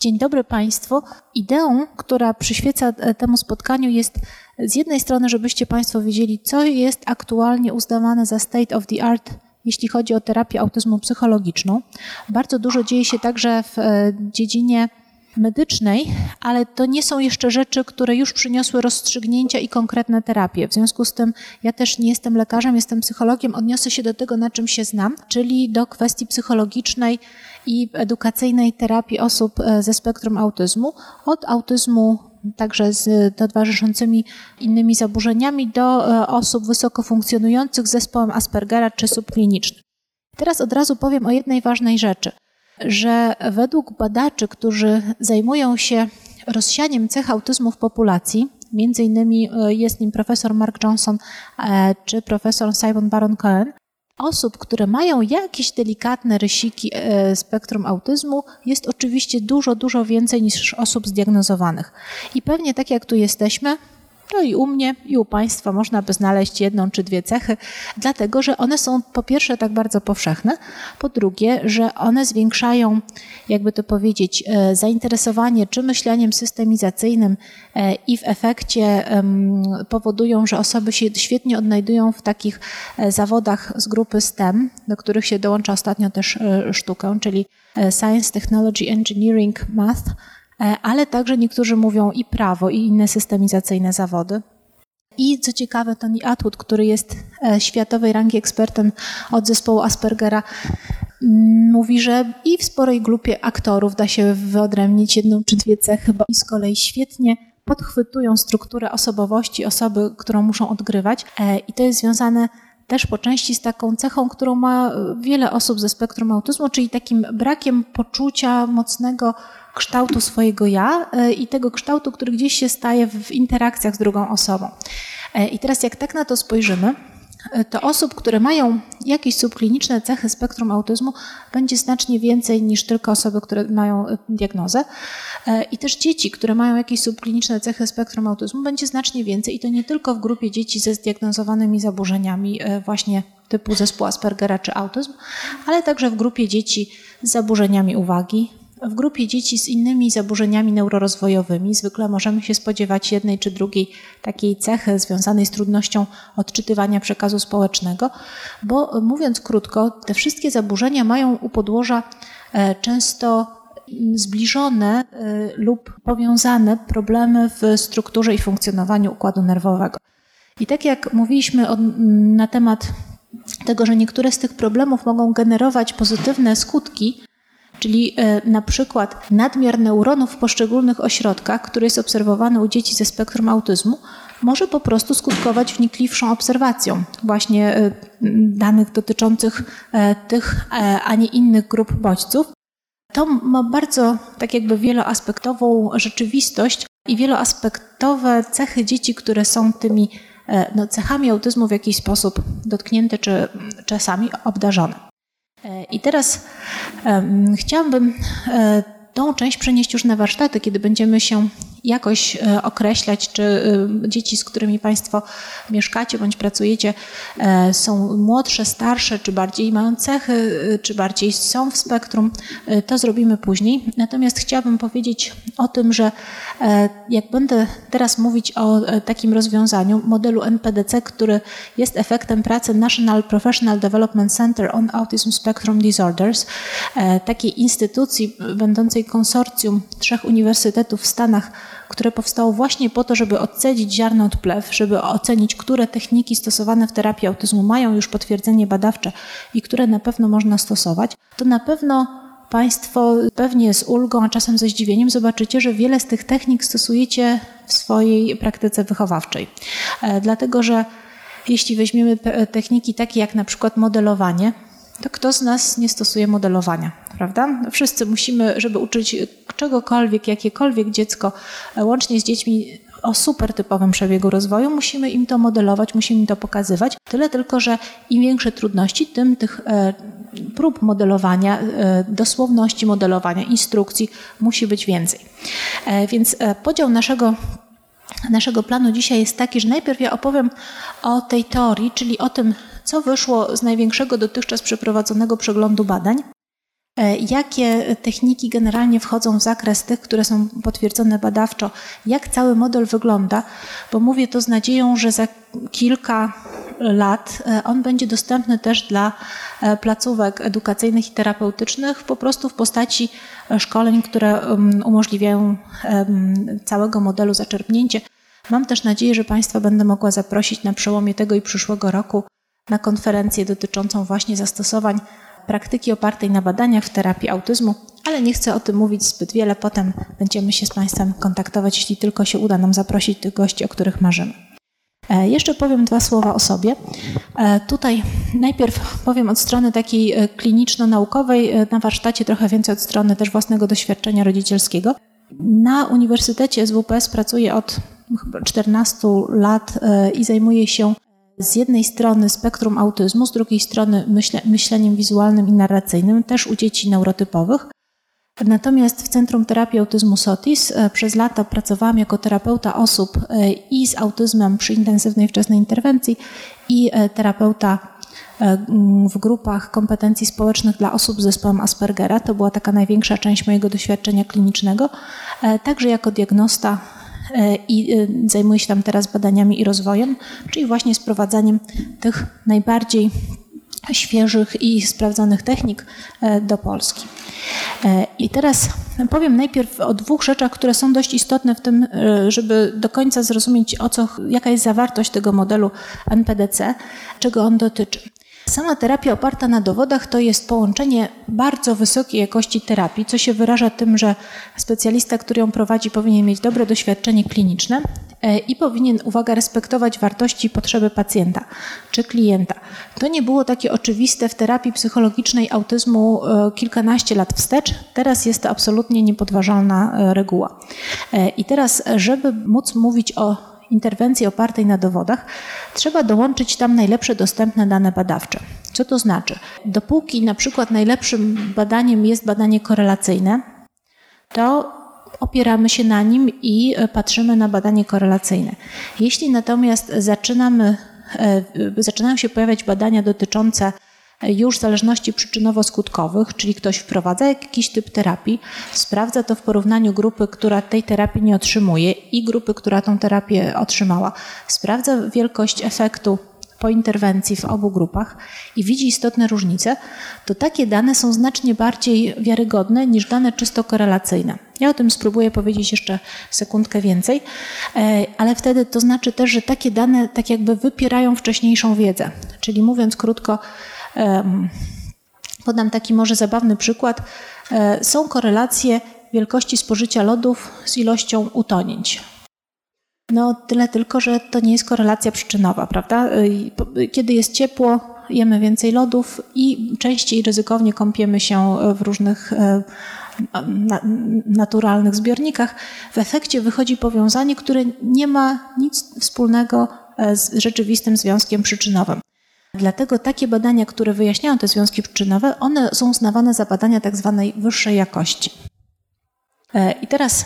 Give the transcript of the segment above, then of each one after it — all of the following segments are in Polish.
Dzień dobry Państwu. Ideą, która przyświeca e, temu spotkaniu jest z jednej strony, żebyście Państwo wiedzieli, co jest aktualnie uznawane za state of the art, jeśli chodzi o terapię autyzmu psychologiczną. Bardzo dużo dzieje się także w e, dziedzinie medycznej, ale to nie są jeszcze rzeczy, które już przyniosły rozstrzygnięcia i konkretne terapie. W związku z tym ja też nie jestem lekarzem, jestem psychologiem, odniosę się do tego, na czym się znam, czyli do kwestii psychologicznej i edukacyjnej terapii osób e, ze spektrum autyzmu, od autyzmu także z towarzyszącymi innymi zaburzeniami do e, osób wysoko funkcjonujących z zespołem Aspergera czy subklinicznym. Teraz od razu powiem o jednej ważnej rzeczy – że według badaczy, którzy zajmują się rozsianiem cech autyzmu w populacji, między innymi e, jest nim profesor Mark Johnson czy profesor Simon Baron Cohen, osób, które mają jakieś delikatne rysiki e, spektrum autyzmu, jest oczywiście dużo, dużo więcej niż osób zdiagnozowanych. I pewnie tak jak tu jesteśmy, no i u mnie, i u Państwa można by znaleźć jedną czy dwie cechy, dlatego że one są po pierwsze tak bardzo powszechne, po drugie, że one zwiększają, jakby to powiedzieć, e, zainteresowanie czy myśleniem systemizacyjnym e, i w efekcie powodują, że osoby się świetnie odnajdują w takich e, zawodach z grupy STEM, do których się dołącza ostatnio też sztukę, czyli Science, Technology, Engineering, Math ale także niektórzy mówią i prawo, i inne systemizacyjne zawody. I co ciekawe, Tony Atwood, który jest e, światowej rangi ekspertem od zespołu Aspergera, mm, mówi, że i w sporej grupie aktorów da się wyodrębnić jedną czy dwie cechy, bo i z kolei świetnie podchwytują strukturę osobowości osoby, którą muszą odgrywać. E, I to jest związane też po części z taką cechą, którą ma wiele osób ze spektrum autyzmu, czyli takim brakiem poczucia mocnego kształtu swojego ja e, i tego kształtu, który gdzieś się staje w interakcjach z drugą osobą. E, I teraz jak tak na to spojrzymy, e, to osób, które mają jakieś subkliniczne cechy spektrum autyzmu, będzie znacznie więcej niż tylko osoby, które mają diagnozę. I też dzieci, które mają jakieś subkliniczne cechy spektrum autyzmu, będzie znacznie więcej i to nie tylko w grupie dzieci ze zdiagnozowanymi zaburzeniami właśnie typu zespół Aspergera czy autyzm, ale także w grupie dzieci z zaburzeniami uwagi, w grupie dzieci z innymi zaburzeniami neurorozwojowymi zwykle możemy się spodziewać jednej czy drugiej takiej cechy związanej z trudnością odczytywania przekazu społecznego, bo mówiąc krótko, te wszystkie zaburzenia mają u podłoża e, często zbliżone e, lub powiązane problemy w strukturze i funkcjonowaniu układu nerwowego. I tak jak mówiliśmy na temat tego, że niektóre z tych problemów mogą generować pozytywne skutki, Czyli e, na przykład nadmiar neuronów w poszczególnych ośrodkach, który jest obserwowany u dzieci ze spektrum autyzmu, może po prostu skutkować wnikliwszą obserwacją właśnie e, danych dotyczących e, tych, a nie innych grup bodźców. To ma bardzo tak jakby wieloaspektową rzeczywistość i wieloaspektowe cechy dzieci, które są tymi no, cechami autyzmu w jakiś sposób dotknięte czy czasami obdarzone. I teraz chciałabym e, tą część przenieść już na warsztaty, kiedy będziemy się jakoś e, określać, czy e, dzieci, z którymi Państwo mieszkacie bądź pracujecie, e, są młodsze, starsze, czy bardziej mają cechy, czy bardziej są w spektrum, to zrobimy później. Natomiast chciałabym powiedzieć o tym, że jak będę teraz mówić o takim rozwiązaniu, modelu NPDC, który jest efektem pracy National Professional Development Center on Autism Spectrum Disorders, takiej instytucji będącej konsorcjum trzech uniwersytetów w Stanach, które powstało właśnie po to, żeby odcedzić ziarno od plew, żeby ocenić, które techniki stosowane w terapii autyzmu mają już potwierdzenie badawcze i które na pewno można stosować, to na pewno Państwo pewnie z ulgą, a czasem ze zdziwieniem zobaczycie, że wiele z tych technik stosujecie w swojej praktyce wychowawczej. E, dlatego, że jeśli weźmiemy techniki takie jak na przykład modelowanie, to kto z nas nie stosuje modelowania, prawda? Wszyscy musimy, żeby uczyć czegokolwiek, jakiekolwiek dziecko, e, łącznie z dziećmi o super typowym przebiegu rozwoju, musimy im to modelować, musimy im to pokazywać. Tyle tylko, że im większe trudności, tym tych e, prób modelowania, e, dosłowności modelowania, instrukcji musi być więcej. Więc podział naszego naszego planu dzisiaj jest taki, że najpierw ja opowiem o tej teorii, czyli o tym, co wyszło z największego dotychczas przeprowadzonego przeglądu badań. E, jakie techniki generalnie wchodzą w zakres tych, które są potwierdzone badawczo? Jak cały model wygląda? Bo mówię to z nadzieją, że za kilka lat e, on będzie dostępny też dla e, placówek edukacyjnych i terapeutycznych, po prostu w postaci szkoleń, które umożliwiają całego modelu zaczerpnięcie. Mam też nadzieję, że Państwa będę mogła zaprosić na przełomie tego i przyszłego roku na konferencję dotyczącą właśnie zastosowań praktyki opartej na badaniach w terapii autyzmu, ale nie chcę o tym mówić zbyt wiele. Potem będziemy się z Państwem kontaktować, jeśli tylko się uda nam zaprosić tych gości, o których marzymy. E, jeszcze powiem dwa słowa o sobie. E, tutaj najpierw powiem od strony takiej e, kliniczno-naukowej, na warsztacie trochę więcej od strony też własnego doświadczenia rodzicielskiego. Na Uniwersytecie SWPS pracuję od 14 lat i zajmuję się z jednej strony spektrum autyzmu, z drugiej strony myśle, myśleniem wizualnym i narracyjnym, też u dzieci neurotypowych. Natomiast w Centrum Terapii Autyzmu SOTIS e, przez lata pracowałam jako terapeuta osób e, i z autyzmem przy intensywnej wczesnej interwencji i e, terapeuta w grupach kompetencji społecznych dla osób z zespołem Aspergera. To była taka największa część mojego doświadczenia klinicznego. Także jako diagnosta i e, zajmuję się tam teraz badaniami i rozwojem, czyli właśnie sprowadzaniem tych najbardziej świeżych i sprawdzonych technik e, do Polski. I teraz powiem najpierw o dwóch rzeczach, które są dość istotne w tym, żeby do końca zrozumieć, o co, jaka jest zawartość tego modelu NPDC, czego on dotyczy. Sama terapia oparta na dowodach to jest połączenie bardzo wysokiej jakości terapii, co się wyraża tym, że specjalista, który ją prowadzi, powinien mieć dobre doświadczenie kliniczne e, i powinien, uwaga, respektować wartości i potrzeby pacjenta czy klienta. To nie było takie oczywiste w terapii psychologicznej autyzmu e, kilkanaście lat wstecz. Teraz jest to absolutnie niepodważalna e, reguła. I teraz, żeby móc mówić o interwencji opartej na dowodach, trzeba dołączyć tam najlepsze dostępne dane badawcze. Co to znaczy? Dopóki na przykład najlepszym badaniem jest badanie korelacyjne, to opieramy się na nim i patrzymy na badanie korelacyjne. Jeśli natomiast zaczynamy, e, zaczynają się pojawiać badania dotyczące już zależności przyczynowo-skutkowych, czyli ktoś wprowadza jakiś typ terapii, sprawdza to w porównaniu grupy, która tej terapii nie otrzymuje i grupy, która tą terapię otrzymała, sprawdza wielkość efektu po interwencji w obu grupach i widzi istotne różnice, to takie dane są znacznie bardziej wiarygodne niż dane czysto korelacyjne. Ja o tym spróbuję powiedzieć jeszcze sekundkę więcej, e, ale wtedy to znaczy też, że takie dane tak jakby wypierają wcześniejszą wiedzę. Czyli mówiąc krótko, Podam taki może zabawny przykład. E, są korelacje wielkości spożycia lodów z ilością utonięć. No tyle tylko, że to nie jest korelacja przyczynowa, prawda? E, kiedy jest ciepło, jemy więcej lodów i częściej ryzykownie kąpiemy się w różnych e, naturalnych zbiornikach. W efekcie wychodzi powiązanie, które nie ma nic wspólnego z rzeczywistym związkiem przyczynowym. Dlatego takie badania, które wyjaśniają te związki przyczynowe, one są uznawane za badania tak zwanej wyższej jakości. E, I teraz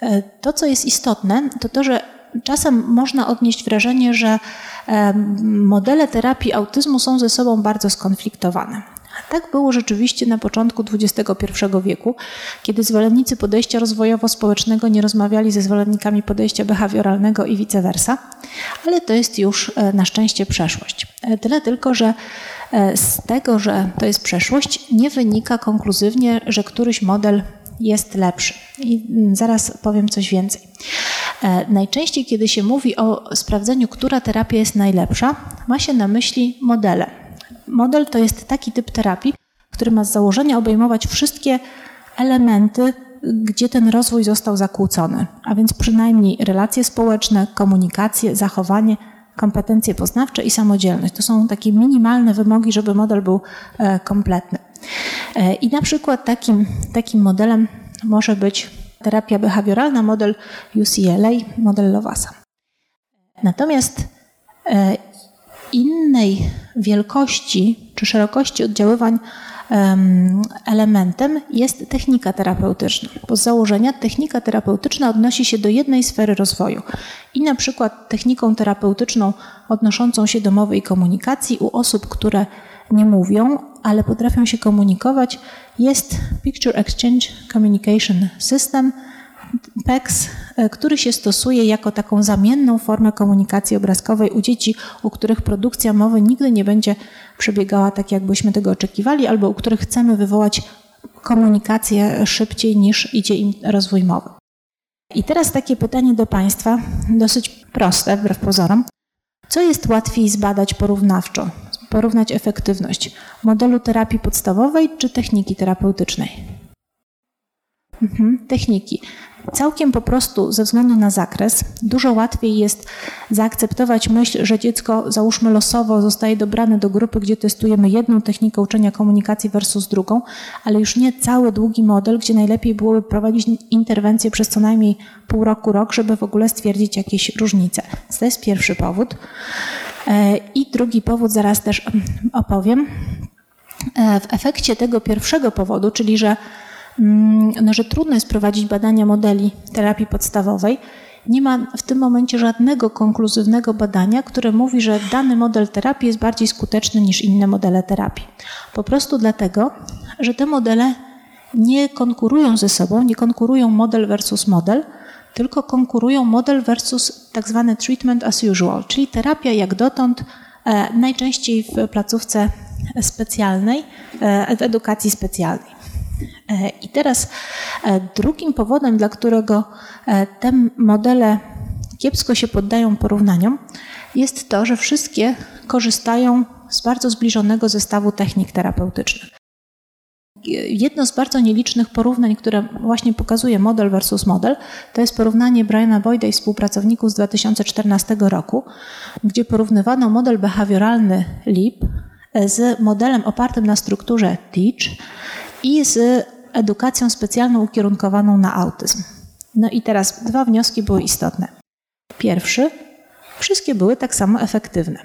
e, to, co jest istotne, to to, że czasem można odnieść wrażenie, że e, modele terapii autyzmu są ze sobą bardzo skonfliktowane. Tak było rzeczywiście na początku XXI wieku, kiedy zwolennicy podejścia rozwojowo-społecznego nie rozmawiali ze zwolennikami podejścia behawioralnego i vice versa, ale to jest już e, na szczęście przeszłość. E, tyle tylko, że e, z tego, że to jest przeszłość, nie wynika konkluzywnie, że któryś model jest lepszy. I mm, zaraz powiem coś więcej. Najczęściej, kiedy się mówi o sprawdzeniu, która terapia jest najlepsza, ma się na myśli modele Model to jest taki typ terapii, który ma z założenia obejmować wszystkie elementy, gdzie ten rozwój został zakłócony, a więc przynajmniej relacje społeczne, komunikację, zachowanie, kompetencje poznawcze i samodzielność. To są takie minimalne wymogi, żeby model był e, kompletny. E, I na przykład takim, takim modelem może być terapia behawioralna, model UCLA, model Lovasa. Natomiast e, innej wielkości czy szerokości oddziaływań elementem jest technika terapeutyczna. Bo z założenia technika terapeutyczna odnosi się do jednej sfery rozwoju. I na przykład techniką terapeutyczną odnoszącą się do mowy i komunikacji u osób, które nie mówią, ale potrafią się komunikować, jest Picture Exchange Communication System, PEX, e, który się stosuje jako taką zamienną formę komunikacji obrazkowej u dzieci, u których produkcja mowy nigdy nie będzie przebiegała tak, jakbyśmy tego oczekiwali, albo u których chcemy wywołać komunikację szybciej niż idzie im rozwój mowy. I teraz takie pytanie do Państwa, dosyć proste wbrew pozorom. Co jest łatwiej zbadać porównawczo, porównać efektywność modelu terapii podstawowej czy techniki terapeutycznej? Mhm, techniki. Całkiem po prostu ze względu na zakres dużo łatwiej jest zaakceptować myśl, że dziecko załóżmy losowo zostaje dobrane do grupy, gdzie testujemy jedną technikę uczenia komunikacji versus drugą, ale już nie cały długi model, gdzie najlepiej byłoby prowadzić interwencję przez co najmniej pół roku, rok, żeby w ogóle stwierdzić jakieś różnice. To jest pierwszy powód. E, I drugi powód zaraz też opowiem. E, w efekcie tego pierwszego powodu, czyli że Mm, no, że trudno jest prowadzić badania modeli terapii podstawowej. Nie ma w tym momencie żadnego konkluzywnego badania, które mówi, że dany model terapii jest bardziej skuteczny niż inne modele terapii. Po prostu dlatego, że te modele nie konkurują ze sobą, nie konkurują model versus model, tylko konkurują model versus tak zwany treatment as usual, czyli terapia jak dotąd, e, najczęściej w placówce specjalnej, e, w edukacji specjalnej. E, I teraz e, drugim powodem, dla którego e, te modele kiepsko się poddają porównaniom, jest to, że wszystkie korzystają z bardzo zbliżonego zestawu technik terapeutycznych. Jedno z bardzo nielicznych porównań, które właśnie pokazuje model versus model, to jest porównanie Briana Boyda i współpracowników z 2014 roku, gdzie porównywano model behawioralny LIP z modelem opartym na strukturze TEACH i z edukacją specjalną ukierunkowaną na autyzm. No i teraz dwa wnioski były istotne. Pierwszy, wszystkie były tak samo efektywne.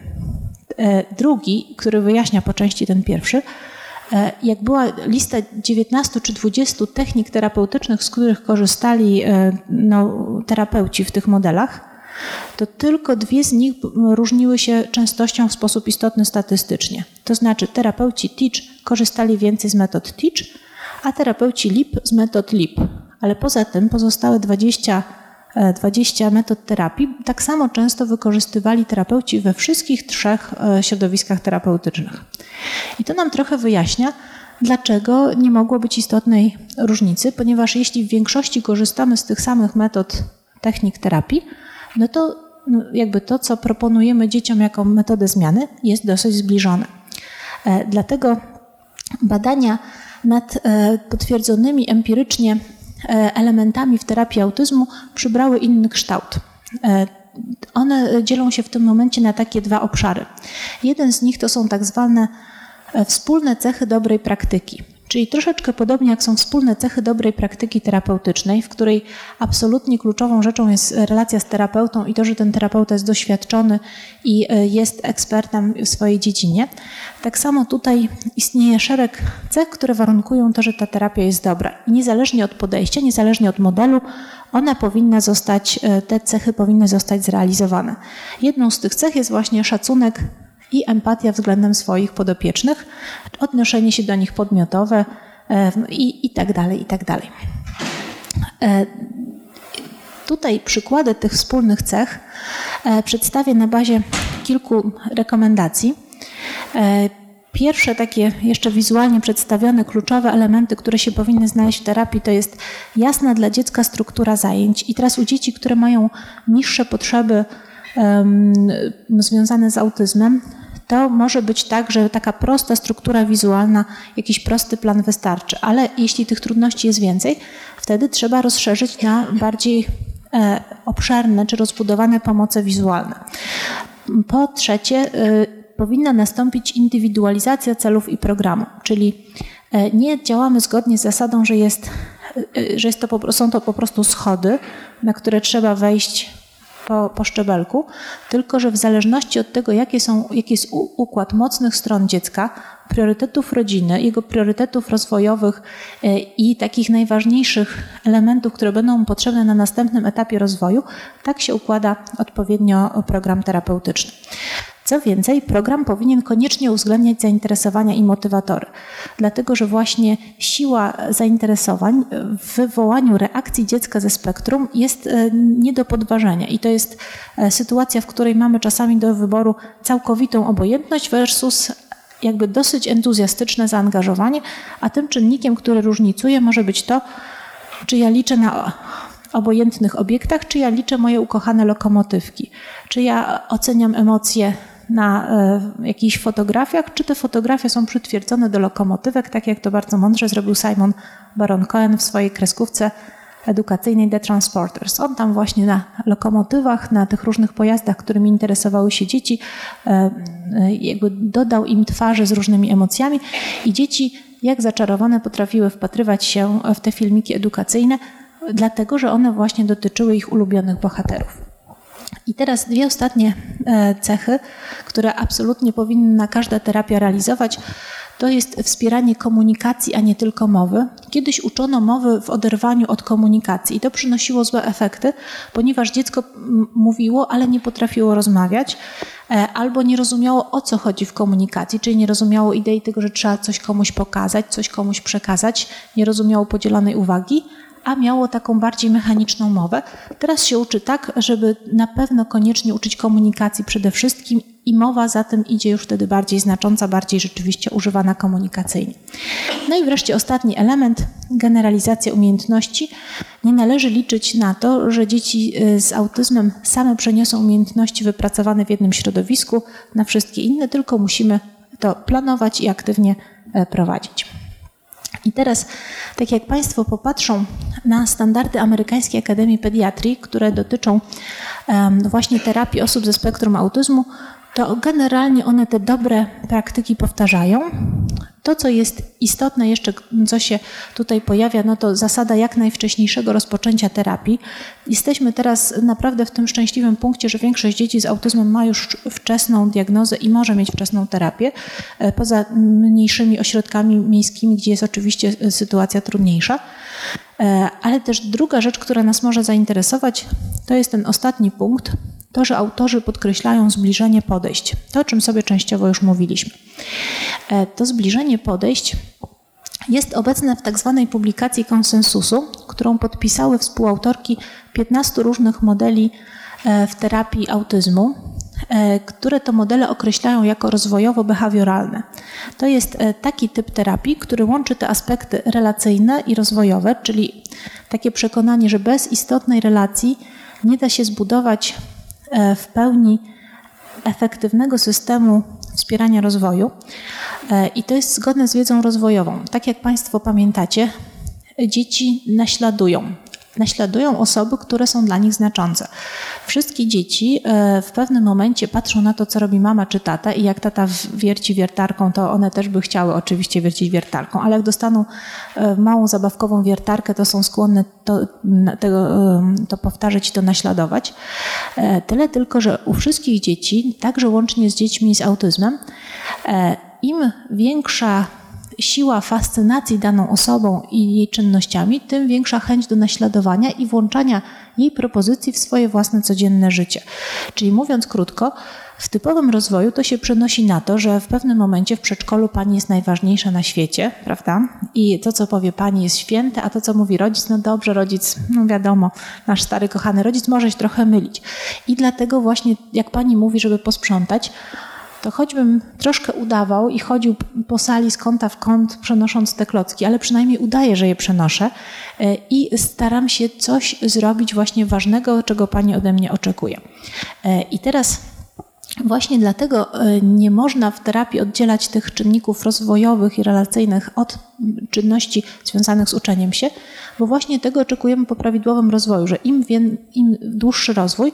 E, drugi, który wyjaśnia po części ten pierwszy, e, jak była lista 19 czy 20 technik terapeutycznych, z których korzystali e, no, terapeuci w tych modelach, to tylko dwie z nich różniły się częstością w sposób istotny statystycznie. To znaczy terapeuci TEACH korzystali więcej z metod TEACH, a terapeuci LIP z metod LIP. Ale poza tym pozostałe 20, 20 e, metod terapii tak samo często wykorzystywali terapeuci we wszystkich trzech e, środowiskach terapeutycznych. I to nam trochę wyjaśnia, dlaczego nie mogło być istotnej różnicy, ponieważ jeśli w większości korzystamy z tych samych metod technik terapii, no to no, jakby to, co proponujemy dzieciom jako metodę zmiany, jest dosyć zbliżone. E, dlatego badania nad e, potwierdzonymi empirycznie e, elementami w terapii autyzmu przybrały inny kształt. One dzielą się w tym momencie na takie dwa obszary. Jeden z nich to są tak zwane wspólne cechy dobrej praktyki. Czyli troszeczkę podobnie jak są wspólne cechy dobrej praktyki terapeutycznej, w której absolutnie kluczową rzeczą jest relacja z terapeutą i to, że ten terapeuta jest doświadczony i e, jest ekspertem w swojej dziedzinie. Tak samo tutaj istnieje szereg cech, które warunkują to, że ta terapia jest dobra. I niezależnie od podejścia, niezależnie od modelu, ona powinna zostać, e, te cechy powinny zostać zrealizowane. Jedną z tych cech jest właśnie szacunek i empatia względem swoich podopiecznych, odnoszenie się do nich podmiotowe i, i tak dalej, i tak dalej. E, tutaj przykłady tych wspólnych cech e, przedstawię na bazie kilku rekomendacji. E, pierwsze takie jeszcze wizualnie przedstawione kluczowe elementy, które się powinny znaleźć w terapii, to jest jasna dla dziecka struktura zajęć. I teraz u dzieci, które mają niższe potrzeby związane z autyzmem, to może być tak, że taka prosta struktura wizualna, jakiś prosty plan wystarczy, ale jeśli tych trudności jest więcej, wtedy trzeba rozszerzyć na bardziej e, obszerne czy rozbudowane pomoce wizualne. Po trzecie, e, powinna nastąpić indywidualizacja celów i programu, czyli e, nie działamy zgodnie z zasadą, że, jest, że jest to, są to po prostu schody, na które trzeba wejść po, po szczebelku, tylko że w zależności od tego, jakie są, jaki jest układ mocnych stron dziecka, priorytetów rodziny, jego priorytetów rozwojowych e, i takich najważniejszych elementów, które będą mu potrzebne na następnym etapie rozwoju, tak się układa odpowiednio program terapeutyczny. Co więcej, program powinien koniecznie uwzględniać zainteresowania i motywatory, dlatego że właśnie siła zainteresowań w wywołaniu reakcji dziecka ze spektrum jest e, nie do podważenia. I to jest e, sytuacja, w której mamy czasami do wyboru całkowitą obojętność versus jakby dosyć entuzjastyczne zaangażowanie, a tym czynnikiem, który różnicuje, może być to, czy ja liczę na obojętnych obiektach, czy ja liczę moje ukochane lokomotywki, czy ja oceniam emocje na e, jakichś fotografiach, czy te fotografie są przytwierdzone do lokomotywek, tak jak to bardzo mądrze zrobił Simon Baron Cohen w swojej kreskówce edukacyjnej The Transporters. On tam właśnie na lokomotywach, na tych różnych pojazdach, którymi interesowały się dzieci, e, e, jakby dodał im twarze z różnymi emocjami i dzieci jak zaczarowane potrafiły wpatrywać się w te filmiki edukacyjne, dlatego że one właśnie dotyczyły ich ulubionych bohaterów. I teraz dwie ostatnie e, cechy, które absolutnie powinna każda terapia realizować, to jest wspieranie komunikacji, a nie tylko mowy. Kiedyś uczono mowy w oderwaniu od komunikacji i to przynosiło złe efekty, ponieważ dziecko mówiło, ale nie potrafiło rozmawiać, e, albo nie rozumiało o co chodzi w komunikacji, czyli nie rozumiało idei tego, że trzeba coś komuś pokazać, coś komuś przekazać, nie rozumiało podzielonej uwagi, a miało taką bardziej mechaniczną mowę. Teraz się uczy tak, żeby na pewno koniecznie uczyć komunikacji przede wszystkim i mowa za tym idzie już wtedy bardziej znacząca, bardziej rzeczywiście używana komunikacyjnie. No i wreszcie ostatni element, generalizacja umiejętności. Nie należy liczyć na to, że dzieci y, z autyzmem same przeniosą umiejętności wypracowane w jednym środowisku na wszystkie inne, tylko musimy to planować i aktywnie e, prowadzić. I teraz, tak jak Państwo popatrzą na standardy Amerykańskiej Akademii Pediatrii, które dotyczą właśnie terapii osób ze spektrum autyzmu, to generalnie one te dobre praktyki powtarzają. To, co jest istotne jeszcze, co się tutaj pojawia, no to zasada jak najwcześniejszego rozpoczęcia terapii. Jesteśmy teraz naprawdę w tym szczęśliwym punkcie, że większość dzieci z autyzmem ma już wczesną diagnozę i może mieć wczesną terapię, e, poza mniejszymi ośrodkami miejskimi, gdzie jest oczywiście e, sytuacja trudniejsza. E, ale też druga rzecz, która nas może zainteresować, to jest ten ostatni punkt, to, że autorzy podkreślają zbliżenie podejść. To, o czym sobie częściowo już mówiliśmy. E, to zbliżenie podejść jest obecne w tak zwanej publikacji konsensusu, którą podpisały współautorki 15 różnych modeli e, w terapii autyzmu, e, które to modele określają jako rozwojowo-behawioralne. To jest taki typ terapii, który łączy te aspekty relacyjne i rozwojowe, czyli takie przekonanie, że bez istotnej relacji nie da się zbudować w pełni efektywnego systemu wspierania rozwoju e, i to jest zgodne z wiedzą rozwojową. Tak jak Państwo pamiętacie, dzieci naśladują naśladują osoby, które są dla nich znaczące. Wszystkie dzieci e, w pewnym momencie patrzą na to, co robi mama czy tata i jak tata wierci wiertarką, to one też by chciały oczywiście wiercić wiertarką, ale jak dostaną e, małą zabawkową wiertarkę, to są skłonne to, tego, to powtarzać i to naśladować. E, tyle tylko, że u wszystkich dzieci, także łącznie z dziećmi z autyzmem, im większa siła fascynacji daną osobą i jej czynnościami, tym większa chęć do naśladowania i włączania jej propozycji w swoje własne codzienne życie. Czyli mówiąc krótko, w typowym rozwoju to się przenosi na to, że w pewnym momencie w przedszkolu pani jest najważniejsza na świecie, prawda? I to, co powie pani, jest święte, a to, co mówi rodzic, no dobrze, rodzic, no wiadomo, nasz stary, kochany rodzic może się trochę mylić. I dlatego właśnie, jak pani mówi, żeby posprzątać, to choćbym troszkę udawał i chodził po sali z kąta w kąt, przenosząc te klocki, ale przynajmniej udaję, że je przenoszę e, i staram się coś zrobić właśnie ważnego, czego Pani ode mnie oczekuje. E, I teraz Właśnie dlatego e, nie można w terapii oddzielać tych czynników rozwojowych i relacyjnych od czynności związanych z uczeniem się, bo właśnie tego oczekujemy po prawidłowym rozwoju, że im, im dłuższy rozwój,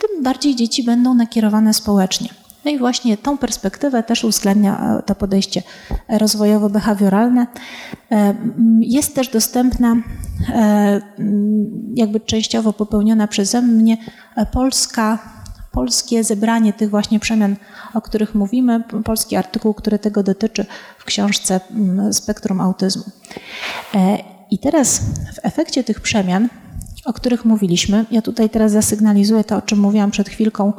tym bardziej dzieci będą nakierowane społecznie. No i właśnie tą perspektywę też uwzględnia e, to podejście rozwojowo-behawioralne. E, jest też dostępna, e, jakby częściowo popełniona przeze mnie, polska, polskie zebranie tych właśnie przemian, o których mówimy, polski artykuł, który tego dotyczy w książce Spektrum Autyzmu. I teraz w efekcie tych przemian o których mówiliśmy. Ja tutaj teraz zasygnalizuję to, o czym mówiłam przed chwilką.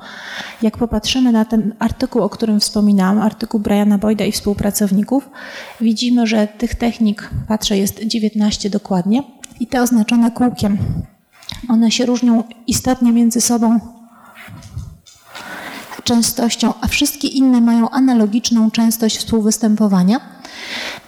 Jak popatrzymy na ten artykuł, o którym wspominałam, artykuł Briana Boyda i współpracowników, widzimy, że tych technik, patrzę, jest 19 dokładnie i te oznaczone kółkiem. One się różnią istotnie między sobą częstością, a wszystkie inne mają analogiczną częstość współwystępowania.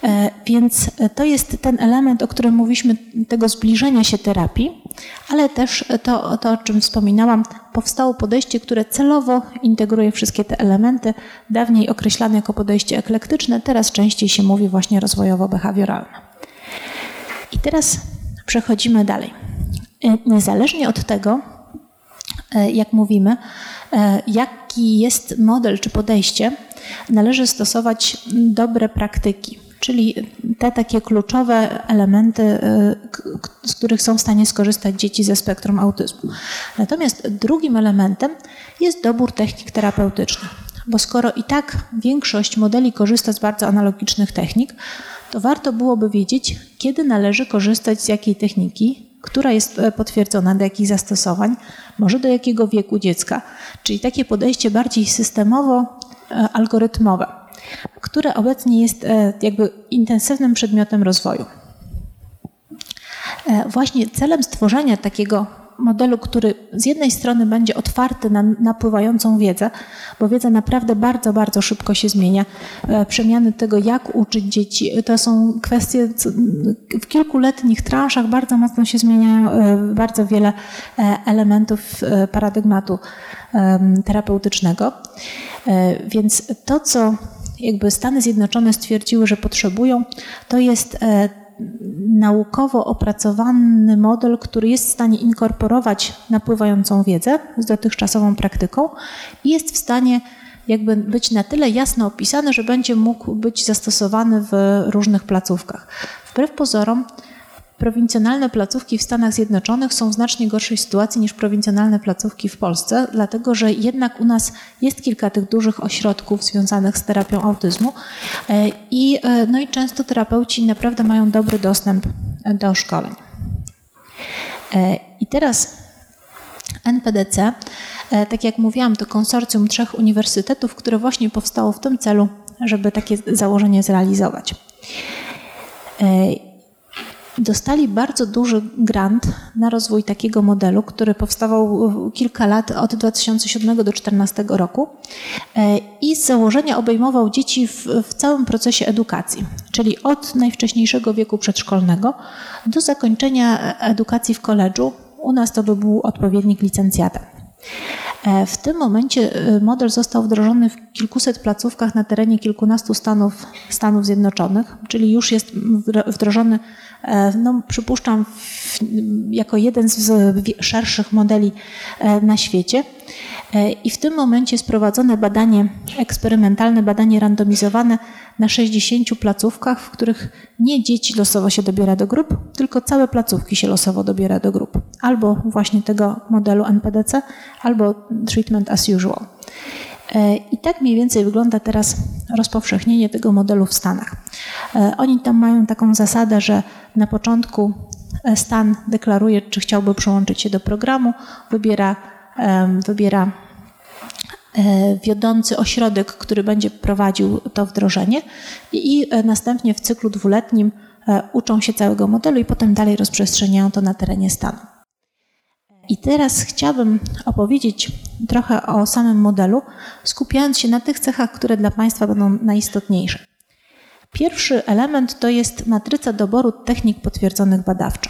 E, więc to jest ten element, o którym mówiliśmy, tego zbliżenia się terapii, ale też to, to, o czym wspominałam, powstało podejście, które celowo integruje wszystkie te elementy, dawniej określane jako podejście eklektyczne, teraz częściej się mówi właśnie rozwojowo-behawioralne. I teraz przechodzimy dalej. E, niezależnie od tego, e, jak mówimy, jaki jest model czy podejście, należy stosować dobre praktyki czyli te takie kluczowe elementy, y, z których są w stanie skorzystać dzieci ze spektrum autyzmu. Natomiast drugim elementem jest dobór technik terapeutycznych, bo skoro i tak większość modeli korzysta z bardzo analogicznych technik, to warto byłoby wiedzieć, kiedy należy korzystać z jakiej techniki, która jest e, potwierdzona, do jakich zastosowań, może do jakiego wieku dziecka, czyli takie podejście bardziej systemowo-algorytmowe które obecnie jest e, jakby intensywnym przedmiotem rozwoju. E, właśnie celem stworzenia takiego modelu, który z jednej strony będzie otwarty na napływającą wiedzę, bo wiedza naprawdę bardzo, bardzo szybko się zmienia. E, przemiany tego, jak uczyć dzieci, to są kwestie w kilkuletnich transzach bardzo mocno się zmieniają bardzo wiele elementów paradygmatu terapeutycznego. Więc to, co jakby Stany Zjednoczone stwierdziły, że potrzebują, to jest e, naukowo opracowany model, który jest w stanie inkorporować napływającą wiedzę z dotychczasową praktyką i jest w stanie jakby być na tyle jasno opisany, że będzie mógł być zastosowany w różnych placówkach. Wbrew pozorom, Prowincjonalne placówki w Stanach Zjednoczonych są w znacznie gorszej sytuacji niż prowincjonalne placówki w Polsce, dlatego że jednak u nas jest kilka tych dużych ośrodków związanych z terapią autyzmu e, i, e, no i często terapeuci naprawdę mają dobry dostęp do szkoleń. E, I teraz NPDC, tak jak mówiłam, to konsorcjum trzech uniwersytetów, które właśnie powstało w tym celu, żeby takie założenie zrealizować dostali bardzo duży grant na rozwój takiego modelu, który powstawał kilka lat od 2007 do 2014 roku e, i z założenia obejmował dzieci w, w całym procesie edukacji, czyli od najwcześniejszego wieku przedszkolnego do zakończenia edukacji w koledżu. U nas to by był odpowiednik licencjata. E, w tym momencie e, model został wdrożony w kilkuset placówkach na terenie kilkunastu stanów Stanów Zjednoczonych, czyli już jest wdrożony E, no, przypuszczam, jako jeden z szerszych modeli na świecie. E, I w tym momencie jest prowadzone badanie eksperymentalne, badanie randomizowane na 60 placówkach, w których nie dzieci losowo się dobiera do grup, tylko całe placówki się losowo dobiera do grup. Albo właśnie tego modelu NPDC, albo treatment as usual. E, I tak mniej więcej wygląda teraz rozpowszechnienie tego modelu w Stanach. E, oni tam mają taką zasadę, że na początku stan deklaruje, czy chciałby przyłączyć się do programu, wybiera, wybiera wiodący ośrodek, który będzie prowadził to wdrożenie i następnie w cyklu dwuletnim uczą się całego modelu i potem dalej rozprzestrzeniają to na terenie stanu. I teraz chciałabym opowiedzieć trochę o samym modelu, skupiając się na tych cechach, które dla Państwa będą najistotniejsze. Pierwszy element to jest matryca doboru technik potwierdzonych badawczo.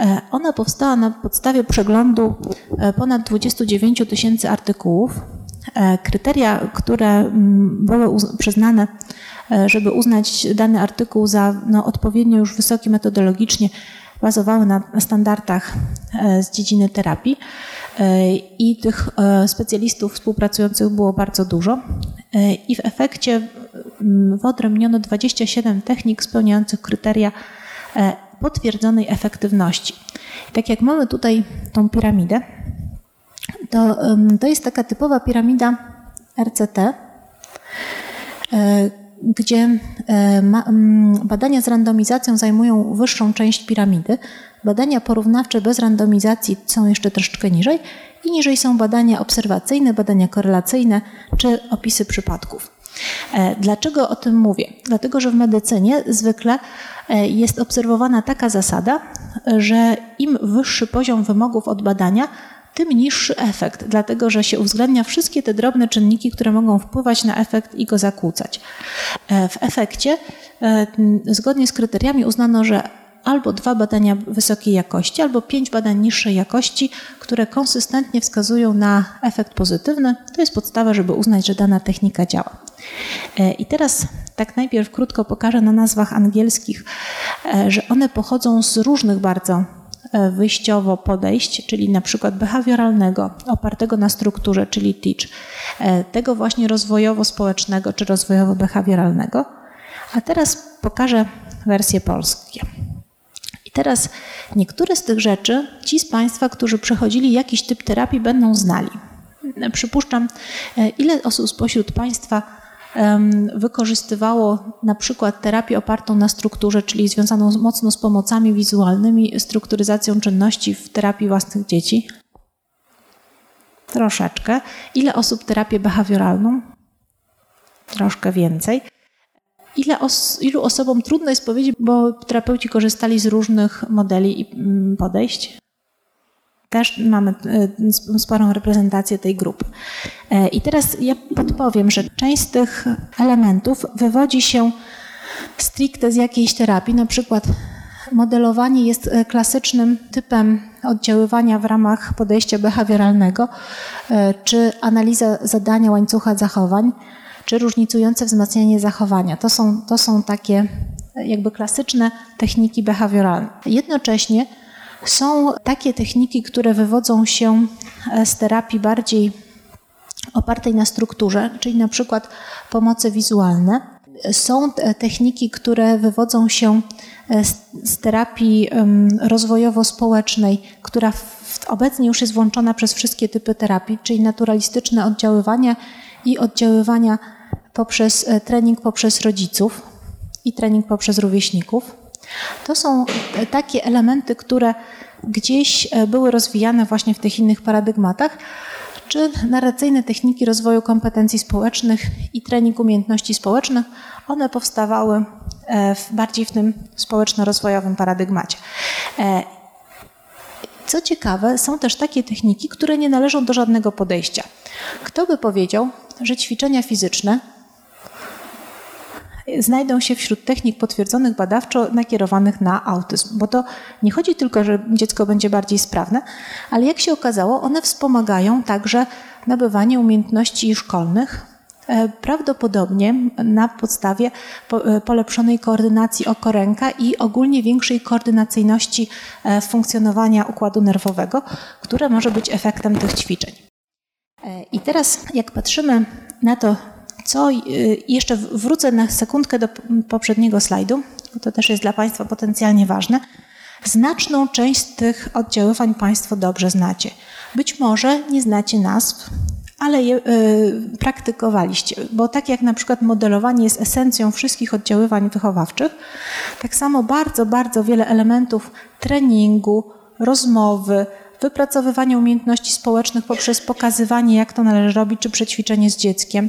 E, ona powstała na podstawie przeglądu e, ponad 29 tysięcy artykułów. E, kryteria, które mm, były przyznane, żeby uznać dany artykuł za no, odpowiednio już wysoki metodologicznie, bazowały na standardach z dziedziny terapii i tych specjalistów współpracujących było bardzo dużo. I w efekcie wyodrębniono 27 technik spełniających kryteria potwierdzonej efektywności. Tak jak mamy tutaj tą piramidę, to, to jest taka typowa piramida RCT, gdzie badania z randomizacją zajmują wyższą część piramidy. Badania porównawcze bez randomizacji są jeszcze troszeczkę niżej i niżej są badania obserwacyjne, badania korelacyjne czy opisy przypadków. E, dlaczego o tym mówię? Dlatego, że w medycynie zwykle e, jest obserwowana taka zasada, że im wyższy poziom wymogów od badania, tym niższy efekt, dlatego że się uwzględnia wszystkie te drobne czynniki, które mogą wpływać na efekt i go zakłócać. E, w efekcie, zgodnie z kryteriami, uznano, że albo dwa badania wysokiej jakości, albo pięć badań niższej jakości, które konsystentnie wskazują na efekt pozytywny. To jest podstawa, żeby uznać, że dana technika działa. E, I teraz tak najpierw krótko pokażę na nazwach angielskich, e, że one pochodzą z różnych bardzo e, wyjściowo podejść, czyli na przykład behawioralnego, opartego na strukturze, czyli teach, tego właśnie rozwojowo-społecznego czy rozwojowo-behawioralnego. A teraz pokażę wersję polskie. I teraz niektóre z tych rzeczy ci z Państwa, którzy przechodzili jakiś typ terapii, będą znali. Przypuszczam, ile osób spośród Państwa wykorzystywało na przykład terapię opartą na strukturze, czyli związaną mocno z pomocami wizualnymi, strukturyzacją czynności w terapii własnych dzieci? Troszeczkę. Ile osób terapię behawioralną? Troszkę więcej. Ile os ilu osobom trudno jest powiedzieć, bo terapeuci korzystali z różnych modeli i mm, podejść? Też mamy e, sporą reprezentację tej grupy. E, I teraz ja podpowiem, że część z tych elementów wywodzi się stricte z jakiejś terapii, na przykład modelowanie jest e, klasycznym typem oddziaływania w ramach podejścia behawioralnego, czy analiza zadania łańcucha zachowań, czy różnicujące wzmacnianie zachowania. To są, to są takie jakby klasyczne techniki behawioralne. Jednocześnie są takie techniki, które wywodzą się e, z terapii bardziej opartej na strukturze, czyli na przykład pomoce wizualne. Są techniki, które wywodzą się e, z terapii rozwojowo-społecznej, która obecnie już jest włączona przez wszystkie typy terapii, czyli naturalistyczne oddziaływania i oddziaływania poprzez e, trening poprzez rodziców i trening poprzez rówieśników. To są takie elementy, które gdzieś e, były rozwijane właśnie w tych innych paradygmatach, czy narracyjne techniki rozwoju kompetencji społecznych i trening umiejętności społecznych, one powstawały e, w, bardziej w tym społeczno-rozwojowym paradygmacie. E, co ciekawe, są też takie techniki, które nie należą do żadnego podejścia. Kto by powiedział, że ćwiczenia fizyczne znajdą się wśród technik potwierdzonych badawczo nakierowanych na autyzm. Bo to nie chodzi tylko, że dziecko będzie bardziej sprawne, ale jak się okazało, one wspomagają także nabywanie umiejętności szkolnych, e, prawdopodobnie na podstawie e, polepszonej koordynacji oko-ręka i ogólnie większej koordynacyjności e, funkcjonowania układu nerwowego, które może być efektem tych ćwiczeń. I teraz, jak patrzymy na to, co y, jeszcze wrócę na sekundkę do poprzedniego slajdu, bo to też jest dla Państwa potencjalnie ważne. Znaczną część tych oddziaływań Państwo dobrze znacie. Być może nie znacie nazw, ale je y, praktykowaliście, bo tak jak na przykład modelowanie jest esencją wszystkich oddziaływań wychowawczych, tak samo bardzo, bardzo wiele elementów treningu, rozmowy, wypracowywanie umiejętności społecznych poprzez pokazywanie, jak to należy robić, czy przećwiczenie z dzieckiem,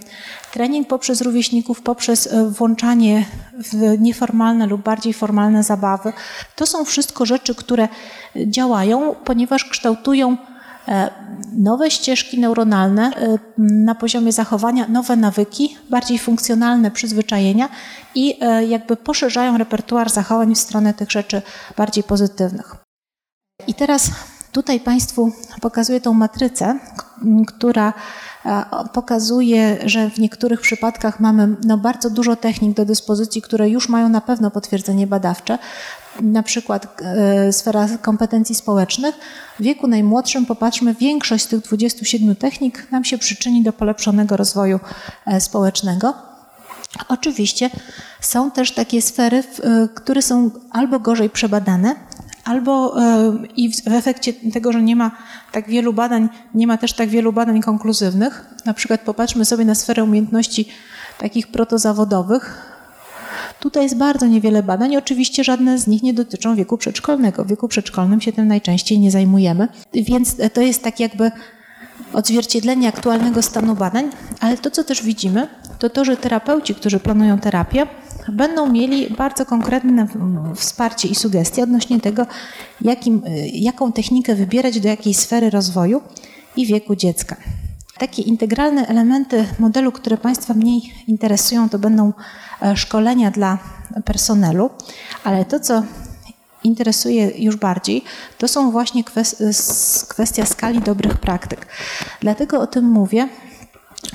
trening poprzez rówieśników, poprzez e, włączanie w nieformalne lub bardziej formalne zabawy. To są wszystko rzeczy, które działają, ponieważ kształtują e, nowe ścieżki neuronalne e, na poziomie zachowania, nowe nawyki, bardziej funkcjonalne przyzwyczajenia i jakby poszerzają repertuar zachowań w stronę tych rzeczy bardziej pozytywnych. I teraz Tutaj Państwu pokazuję tą matrycę, która e, pokazuje, że w niektórych przypadkach mamy no, bardzo dużo technik do dyspozycji, które już mają na pewno potwierdzenie badawcze. Na przykład e, sfera kompetencji społecznych. W wieku najmłodszym, popatrzmy, większość z tych 27 technik nam się przyczyni do polepszonego rozwoju e, społecznego. Oczywiście są też takie sfery, które są albo gorzej przebadane, albo e, i w efekcie tego, że nie ma tak wielu badań, nie ma też tak wielu badań konkluzywnych. Na przykład popatrzmy sobie na sferę umiejętności takich protozawodowych, Tutaj jest bardzo niewiele badań. Oczywiście żadne z nich nie dotyczą wieku przedszkolnego. W wieku przedszkolnym się tym najczęściej nie zajmujemy, więc to jest tak jakby odzwierciedlenie aktualnego stanu badań, ale to, co też widzimy, to to, że terapeuci, którzy planują terapię, będą mieli bardzo konkretne wsparcie i sugestie odnośnie tego, jakim, jaką technikę wybierać do jakiej sfery rozwoju i wieku dziecka. Takie integralne elementy modelu, które Państwa mniej interesują, to będą e, szkolenia dla personelu, ale to, co interesuje już bardziej, to są właśnie kwestia skali dobrych praktyk. Dlatego o tym mówię,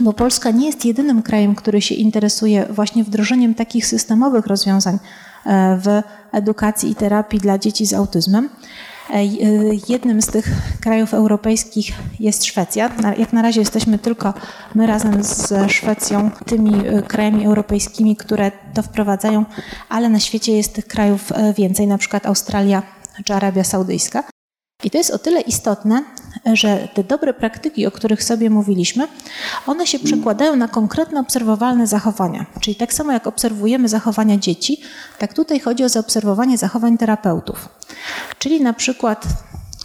bo Polska nie jest jedynym krajem, który się interesuje właśnie wdrożeniem takich systemowych rozwiązań e, w edukacji i terapii dla dzieci z autyzmem. E, e, jednym z tych krajów europejskich jest Szwecja. Jak na razie jesteśmy tylko my razem z Szwecją tymi krajami europejskimi, które to wprowadzają, ale na świecie jest tych krajów więcej, na przykład Australia czy Arabia Saudyjska. I to jest o tyle istotne, że te dobre praktyki, o których sobie mówiliśmy, one się przekładają na konkretne obserwowalne zachowania. Czyli tak samo jak obserwujemy zachowania dzieci, tak tutaj chodzi o zaobserwowanie zachowań terapeutów. Czyli na przykład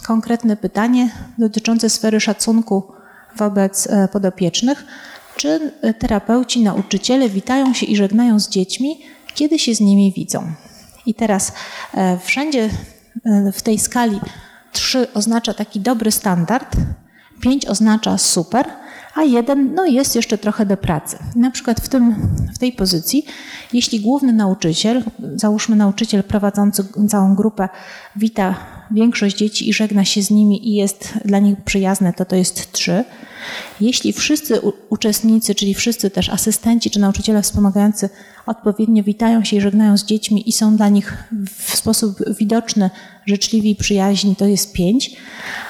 konkretne pytanie dotyczące sfery szacunku wobec e, podopiecznych, czy terapeuci, nauczyciele witają się i żegnają z dziećmi, kiedy się z nimi widzą. I teraz e, wszędzie e, w tej skali 3 oznacza taki dobry standard, 5 oznacza super, a jeden no jest jeszcze trochę do pracy. Na przykład w, tym, w tej pozycji, jeśli główny nauczyciel, załóżmy nauczyciel prowadzący całą grupę, wita większość dzieci i żegna się z nimi i jest dla nich przyjazne, to to jest 3. Jeśli wszyscy uczestnicy, czyli wszyscy też asystenci czy nauczyciele wspomagający odpowiednio witają się i żegnają z dziećmi i są dla nich w sposób widoczny, życzliwi i przyjaźni, to jest 5.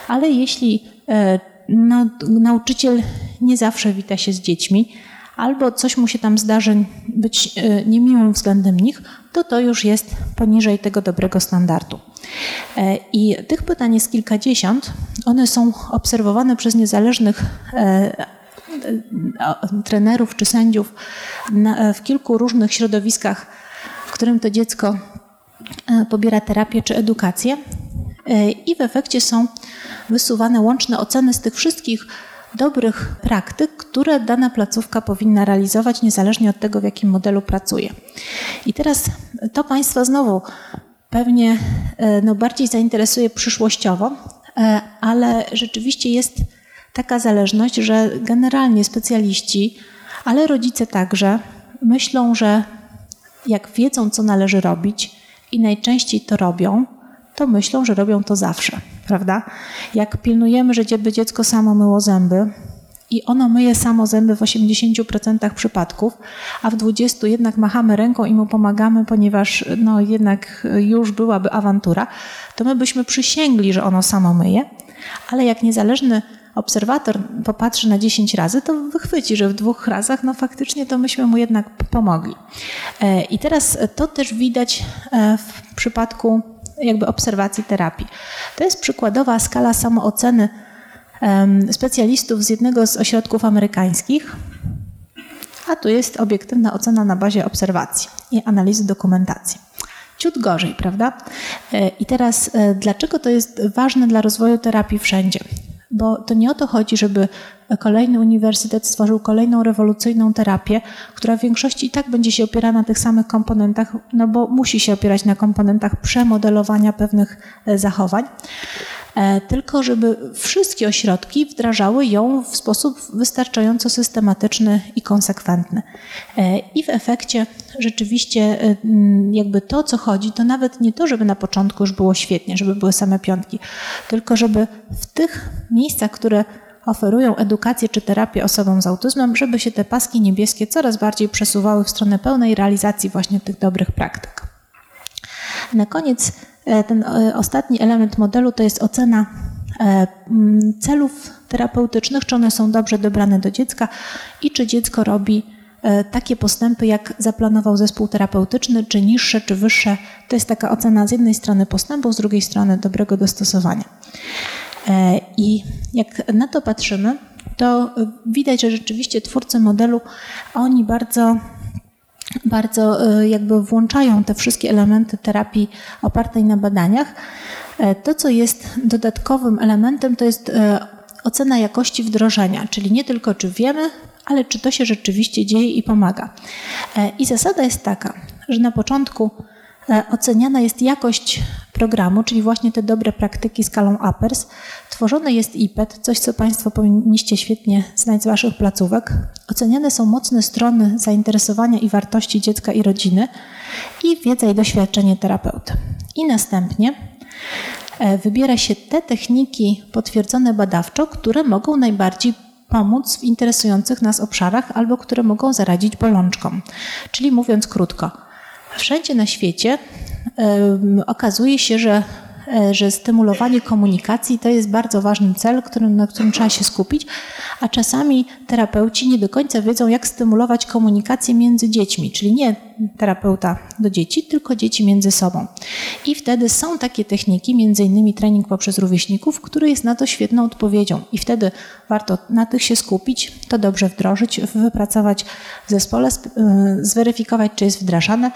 Ale jeśli e, no, nauczyciel nie zawsze wita się z dziećmi, albo coś mu się tam zdarzy być e, niemiłym względem nich, to to już jest poniżej tego dobrego standardu. E, I tych pytań jest kilkadziesiąt. One są obserwowane przez niezależnych e, trenerów czy sędziów w kilku różnych środowiskach, w którym to dziecko pobiera terapię czy edukację. I w efekcie są wysuwane łączne oceny z tych wszystkich dobrych praktyk, które dana placówka powinna realizować, niezależnie od tego, w jakim modelu pracuje. I teraz to Państwa znowu pewnie e, no, bardziej zainteresuje przyszłościowo, e, ale rzeczywiście jest taka zależność, że generalnie specjaliści, ale rodzice także myślą, że jak wiedzą, co należy robić i najczęściej to robią, to myślą, że robią to zawsze, prawda? Jak pilnujemy, żeby dziecko samo myło zęby i ono myje samo zęby w 80% przypadków, a w 20% jednak machamy ręką i mu pomagamy, ponieważ no jednak już byłaby awantura, to my byśmy przysięgli, że ono samo myje, ale jak niezależny obserwator popatrzy na 10 razy, to wychwyci, że w dwóch razach, no faktycznie to myśmy mu jednak pomogli. E, I teraz to też widać e, w przypadku jakby obserwacji terapii. To jest przykładowa skala samooceny specjalistów z jednego z ośrodków amerykańskich, a tu jest obiektywna ocena na bazie obserwacji i analizy dokumentacji. Ciut gorzej, prawda? E, I teraz, e, dlaczego to jest ważne dla rozwoju terapii wszędzie? bo to nie o to chodzi, żeby kolejny uniwersytet stworzył kolejną rewolucyjną terapię, która w większości i tak będzie się opierała na tych samych komponentach, no bo musi się opierać na komponentach przemodelowania pewnych e, zachowań. E, tylko żeby wszystkie ośrodki wdrażały ją w sposób wystarczająco systematyczny i konsekwentny. E, I w efekcie rzeczywiście jakby to, co chodzi, to nawet nie to, żeby na początku już było świetnie, żeby były same piątki, tylko żeby w tych miejscach, które oferują edukację czy terapię osobom z autyzmem, żeby się te paski niebieskie coraz bardziej przesuwały w stronę pełnej realizacji właśnie tych dobrych praktyk. Na koniec E, ten e, ostatni element modelu to jest ocena e, celów terapeutycznych, czy one są dobrze dobrane do dziecka i czy dziecko robi takie postępy, jak zaplanował zespół terapeutyczny, czy niższe, czy wyższe. To jest taka ocena z jednej strony postępu, z drugiej strony dobrego dostosowania. I jak na to patrzymy, to widać, że rzeczywiście twórcy modelu, oni bardzo bardzo jakby włączają te wszystkie elementy terapii opartej na badaniach. To, co jest dodatkowym elementem, to jest ocena jakości wdrożenia, czyli nie tylko czy wiemy, ale czy to się rzeczywiście dzieje i pomaga. I zasada jest taka, że na początku E, oceniana jest jakość programu, czyli właśnie te dobre praktyki skalą APERS. Tworzony jest IPET, coś co Państwo powinniście świetnie znać z Waszych placówek. Oceniane są mocne strony zainteresowania i wartości dziecka i rodziny i wiedza i doświadczenie terapeuty. I następnie e, wybiera się te techniki potwierdzone badawczo, które mogą najbardziej pomóc w interesujących nas obszarach albo które mogą zaradzić bolączkom. Czyli mówiąc krótko, Wszędzie na świecie okazuje się, że że stymulowanie komunikacji to jest bardzo ważny cel, na którym trzeba się skupić, a czasami terapeuci nie do końca wiedzą, jak stymulować komunikację między dziećmi, czyli nie terapeuta do dzieci, tylko dzieci między sobą. I wtedy są takie techniki, między innymi trening poprzez rówieśników, który jest na to świetną odpowiedzią. I wtedy warto na tych się skupić, to dobrze wdrożyć, wypracować w zespole, e, zweryfikować, czy jest wdrażane.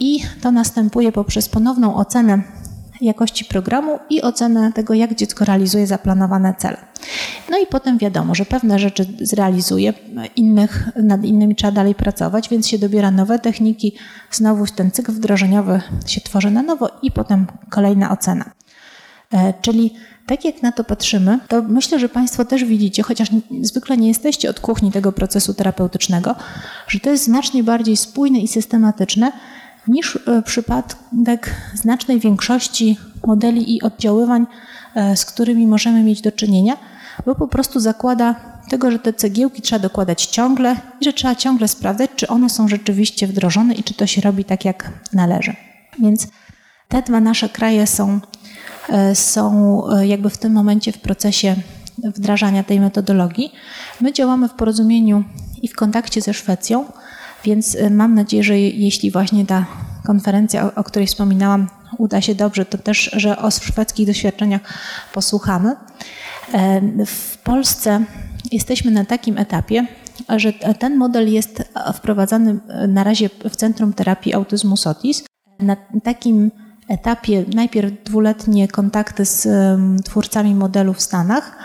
I to następuje poprzez ponowną ocenę jakości programu i ocenę tego, jak dziecko realizuje zaplanowane cele. No i potem wiadomo, że pewne rzeczy zrealizuje, innych, nad innymi trzeba dalej pracować, więc się dobiera nowe techniki, znowu ten cykl wdrożeniowy się tworzy na nowo i potem kolejna ocena. E, czyli tak jak na to patrzymy, to myślę, że Państwo też widzicie, chociaż zwykle nie jesteście od kuchni tego procesu terapeutycznego, że to jest znacznie bardziej spójne i systematyczne niż e, przypadek znacznej większości modeli i oddziaływań, e, z którymi możemy mieć do czynienia, bo po prostu zakłada tego, że te cegiełki trzeba dokładać ciągle i że trzeba ciągle sprawdzać, czy one są rzeczywiście wdrożone i czy to się robi tak, jak należy. Więc te dwa nasze kraje są, e, są jakby w tym momencie w procesie wdrażania tej metodologii. My działamy w porozumieniu i w kontakcie ze Szwecją. Więc y, mam nadzieję, że jeśli właśnie ta konferencja, o, której wspominałam, uda się dobrze, to też, że o szwedzkich doświadczeniach posłuchamy. E, w Polsce jesteśmy na takim etapie, że ten model jest wprowadzany na razie w Centrum Terapii Autyzmu SOTIS. Na takim etapie najpierw dwuletnie kontakty z twórcami modelu w Stanach,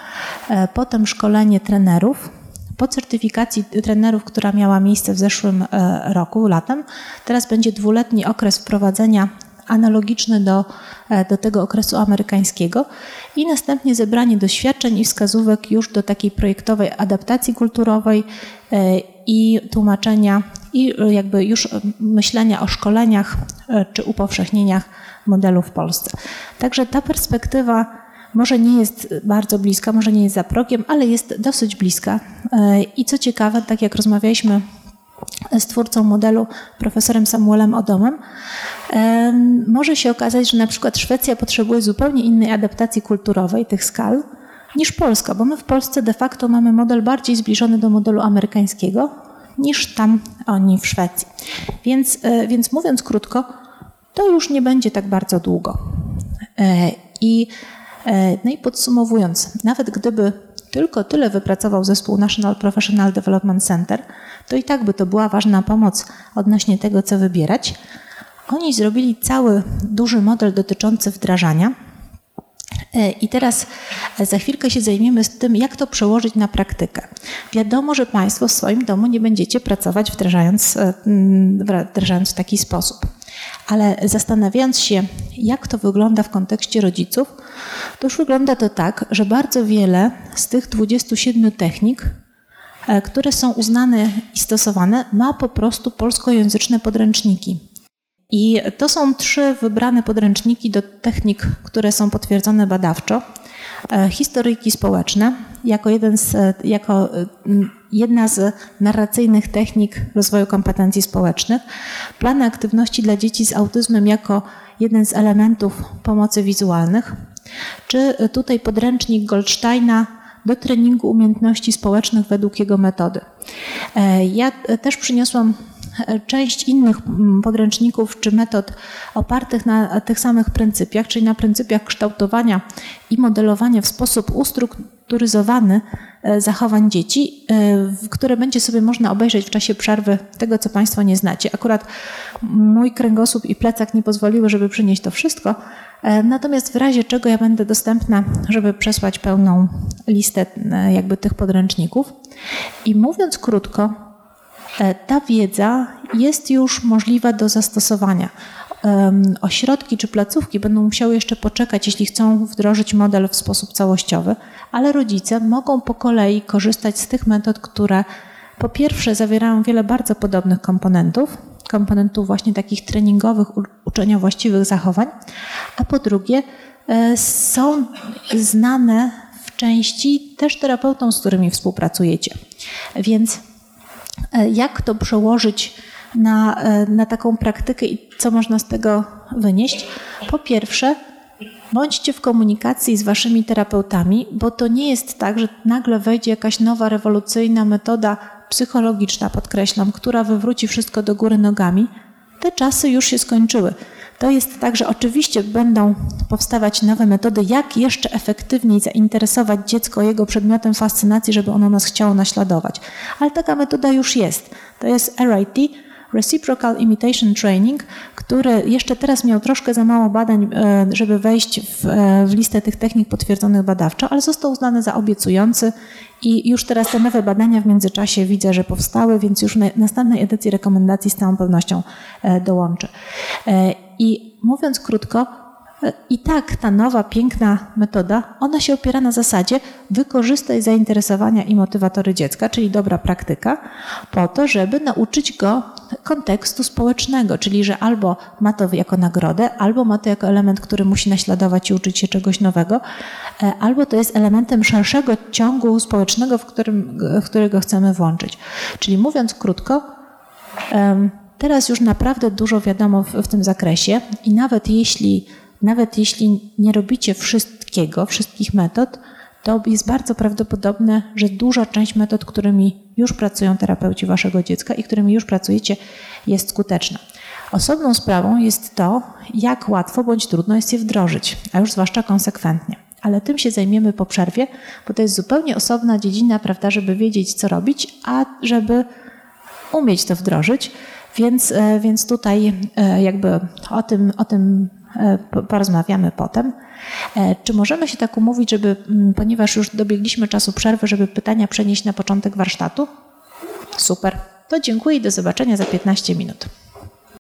e, potem szkolenie trenerów po certyfikacji trenerów, która miała miejsce w zeszłym e, roku, latem, teraz będzie dwuletni okres wprowadzenia analogiczny do, e, do tego okresu amerykańskiego i następnie zebranie doświadczeń i wskazówek już do takiej projektowej adaptacji kulturowej e, i tłumaczenia i jakby już myślenia o szkoleniach czy upowszechnieniach modelu w Polsce. Także ta perspektywa może nie jest bardzo bliska, może nie jest za progiem, ale jest dosyć bliska. E, I co ciekawe, tak jak rozmawialiśmy z twórcą modelu, profesorem Samuelem Odomem, e, może się okazać, że na przykład Szwecja potrzebuje zupełnie innej adaptacji kulturowej tych skal niż Polska, bo my w Polsce de facto mamy model bardziej zbliżony do modelu amerykańskiego niż tam oni w Szwecji. Więc, e, więc mówiąc krótko, to już nie będzie tak bardzo długo. I no i podsumowując, nawet gdyby tylko tyle wypracował zespół National Professional Development Center, to i tak by to była ważna pomoc odnośnie tego, co wybierać. Oni zrobili cały duży model dotyczący wdrażania. E, I teraz e, za chwilkę się zajmiemy z tym, jak to przełożyć na praktykę. Wiadomo, że Państwo w swoim domu nie będziecie pracować wdrażając, wdrażając w taki sposób ale zastanawiając się, jak to wygląda w kontekście rodziców, to już wygląda to tak, że bardzo wiele z tych 27 technik, e, które są uznane i stosowane, ma po prostu polskojęzyczne podręczniki. I to są trzy wybrane podręczniki do technik, które są potwierdzone badawczo. E, historyjki społeczne, jako, jeden z, e, jako jedna z narracyjnych technik rozwoju kompetencji społecznych. Plany aktywności dla dzieci z autyzmem jako jeden z elementów pomocy wizualnych, czy tutaj podręcznik Goldsteina do treningu umiejętności społecznych według jego metody. E, ja też przyniosłam część innych podręczników czy metod opartych na tych samych pryncypiach, czyli na pryncypiach kształtowania i modelowania w sposób ustrukturyzowany zachowań dzieci, które będzie sobie można obejrzeć w czasie przerwy tego, co Państwo nie znacie. Akurat mój kręgosłup i plecak nie pozwoliły, żeby przynieść to wszystko, E, natomiast w razie czego ja będę dostępna, żeby przesłać pełną listę e, jakby tych podręczników. I mówiąc krótko, e, ta wiedza jest już możliwa do zastosowania. Ośrodki czy placówki będą musiały jeszcze poczekać, jeśli chcą wdrożyć model w sposób całościowy, ale rodzice mogą po kolei korzystać z tych metod, które po pierwsze zawierają wiele bardzo podobnych komponentów, komponentów właśnie takich treningowych, uczenia właściwych zachowań, a po drugie e, są znane w części też terapeutom, z którymi współpracujecie. Więc e, jak to przełożyć na, e, na taką praktykę i co można z tego wynieść? Po pierwsze, bądźcie w komunikacji z waszymi terapeutami, bo to nie jest tak, że nagle wejdzie jakaś nowa, rewolucyjna metoda psychologiczna, podkreślam, która wywróci wszystko do góry nogami, te czasy już się skończyły. To jest tak, że oczywiście będą powstawać nowe metody, jak jeszcze efektywniej zainteresować dziecko jego przedmiotem fascynacji, żeby ono nas chciało naśladować. Ale taka metoda już jest. To jest RIT, Reciprocal Imitation Training, który jeszcze teraz miał troszkę za mało badań, e, żeby wejść w, e, w listę tych technik potwierdzonych badawczo, ale został uznany za obiecujący i już teraz te nowe badania w międzyczasie widzę, że powstały, więc już na następnej edycji rekomendacji z całą pewnością e, dołączę. I mówiąc krótko, i tak ta nowa, piękna metoda, ona się opiera na zasadzie wykorzystaj zainteresowania i motywatory dziecka, czyli dobra praktyka, po to, żeby nauczyć go kontekstu społecznego, czyli że albo ma to jako nagrodę, albo ma to jako element, który musi naśladować i uczyć się czegoś nowego, e, albo to jest elementem szerszego ciągu społecznego, w, którym, w którego chcemy włączyć. Czyli mówiąc krótko, teraz już naprawdę dużo wiadomo w, w tym zakresie i nawet jeśli nawet jeśli nie robicie wszystkiego, wszystkich metod, to jest bardzo prawdopodobne, że duża część metod, którymi już pracują terapeuci waszego dziecka i którymi już pracujecie, jest skuteczna. Osobną sprawą jest to, jak łatwo bądź trudno jest je wdrożyć, a już zwłaszcza konsekwentnie. Ale tym się zajmiemy po przerwie, bo to jest zupełnie osobna dziedzina, prawda, żeby wiedzieć, co robić, a żeby umieć to wdrożyć. Więc, e, więc tutaj e, jakby o tym, o tym E, porozmawiamy potem. Czy możemy się tak umówić, żeby, ponieważ już dobiegliśmy czasu przerwy, żeby pytania przenieść na początek warsztatu? Super. To dziękuję i do zobaczenia za 15 minut.